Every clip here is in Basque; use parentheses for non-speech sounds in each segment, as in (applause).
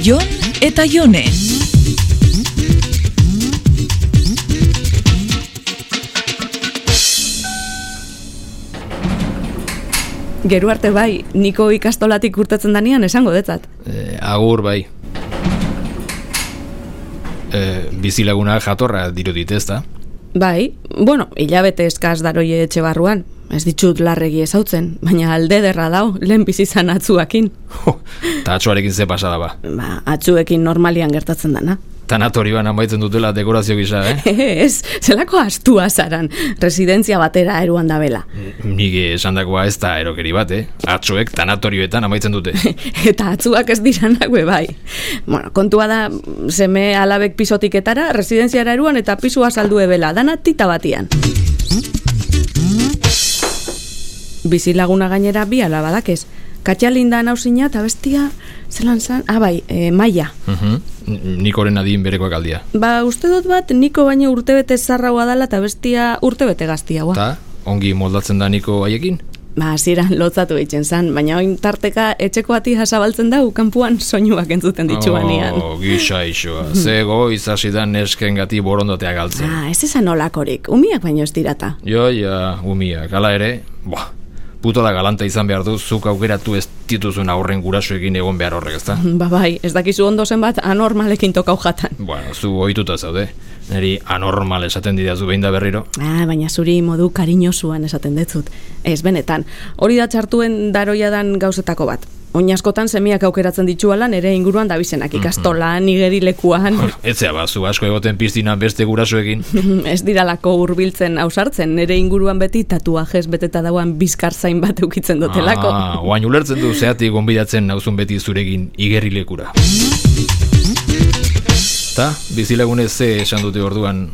Jon eta Jone. Geru arte bai, niko ikastolatik urtetzen danean esango detzat. E, agur bai. E, bizilaguna jatorra dirudit ez da? Bai, bueno, hilabete eskaz daroie etxe barruan. Ez ditut larregi ezautzen, baina alde derra dau, lehen bizizan atzuakin. Ta atzuarekin ze pasada ba. Ba, atzuekin normalian gertatzen dana. Tanatorioan amaitzen dutela dekorazio gisa, eh? (laughs) Ez, zelako astua zaran, residentzia batera eruan da bela. Nik esan dagoa ez da erokeri bat, eh? Atzuek tanatorioetan amaitzen dute. (laughs) Eta atzuak ez dira nague bai. Bueno, kontua da, seme alabek pisotiketara, residenziara eruan eta pisua saldu ebela, dana tita batian. Bizilaguna gainera bi alabadakez. Katxalinda nausina eta bestia, zelan zan, ah bai, e, maia. Mhm. Nikoren adin berekoak aldia. Ba, uste dut bat, niko baino urtebete zarraua dala eta bestia urtebete gaztiagoa. Ta, ongi moldatzen da niko haiekin? Ba, ziran lotzatu egiten zan, baina oin tarteka etxeko ati jasabaltzen da, kanpuan soinuak entzuten ditxuanean. Oh, gisa isoa. (laughs) Zego izasi da nesken gati borondotea galtzen. Ah, ez esan olakorik, umiak baino ez dirata. Jo, ja, umiak. Hala ere, buah, puto da galanta izan behar du, zuk aukeratu ez dituzun aurren gurasoekin egon behar horrek, ezta? (laughs) Ba bai, ez dakizu ondo zen bat anormalekin tokau jatan. Bueno, zu ohituta zaude. Neri anormal esaten didazu behin da berriro. Ah, baina zuri modu kariñosuan esaten detzut. Ez, benetan, hori da txartuen daroia dan gauzetako bat. Oin askotan semiak aukeratzen dituala nere inguruan dabizenak ikastolan, igerilekuan. Etzea ba, zu asko egoten piztinan beste gurasoekin. (laughs) ez diralako hurbiltzen ausartzen, nere inguruan beti tatuajes beteta dauan bizkar zain bat eukitzen dutelako. Ah, oain ulertzen du zeatik gonbidatzen nauzun beti zuregin igerilekura. Ta, bizilagunez ze esan dute orduan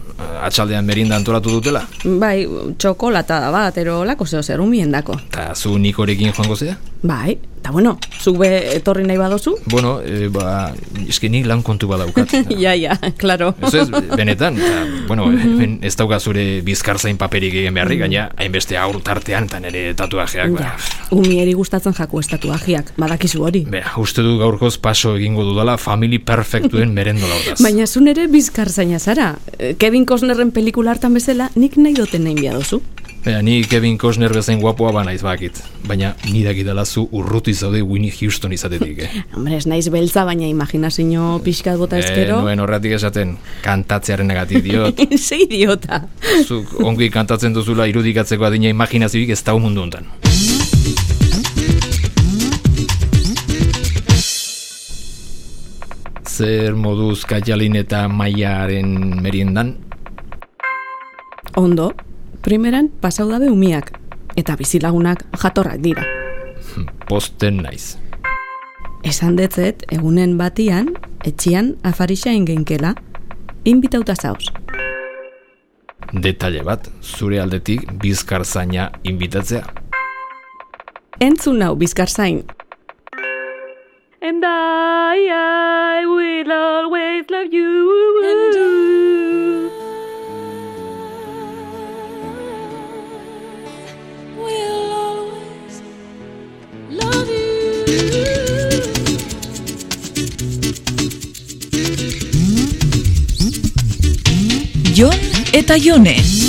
atxaldean merinda antolatu dutela? Bai, txokolata da bat, ero lako zeo zer umiendako. Ta, zu nikorekin joango zea? Bai, eta bueno, zuk be etorri nahi badozu? Bueno, e, ba, eske nik lan kontu badaukat. (laughs) ja, ja, klaro. Ez ez, benetan, ta, bueno, (laughs) ben, ez dauka zure bizkarzain paperik egin beharrik, gaina hainbeste aur tartean eta nire tatuajeak. Ba. Ja, umieri gustatzen jaku ez tatuajeak, badakizu hori. Bera, uste du gaurkoz paso egingo dudala family perfectuen merendo lautaz. (laughs) Baina zu nere bizkarzaina zara. Kevin Costnerren pelikula hartan bezala, nik nahi duten nahi biadozu. Baina, ni Kevin Costner bezain guapoa ba naiz bakit. Baina, ni dakidala zu urruti zaude Winnie Houston izatetik, eh? (laughs) Hombre, ez naiz beltza, baina imaginazio pixkat bota ezkero. Eh, nuen horretik esaten, kantatzearen negatik diot. (laughs) Ze idiota. Zuk ongi kantatzen duzula irudikatzeko adina imaginazioik ez dau mundu hontan. Zer moduz Kajalin eta Maiaren meriendan? Ondo, primeran pasau dabe umiak, eta bizilagunak jatorrak dira. (laughs) Posten naiz. Esan detzet, egunen batian, etxian afarixain geinkela, inbitauta zauz. Detalle bat, zure aldetik bizkar zaina inbitatzea. Entzun nau bizkar zain. And Jon eta Jone.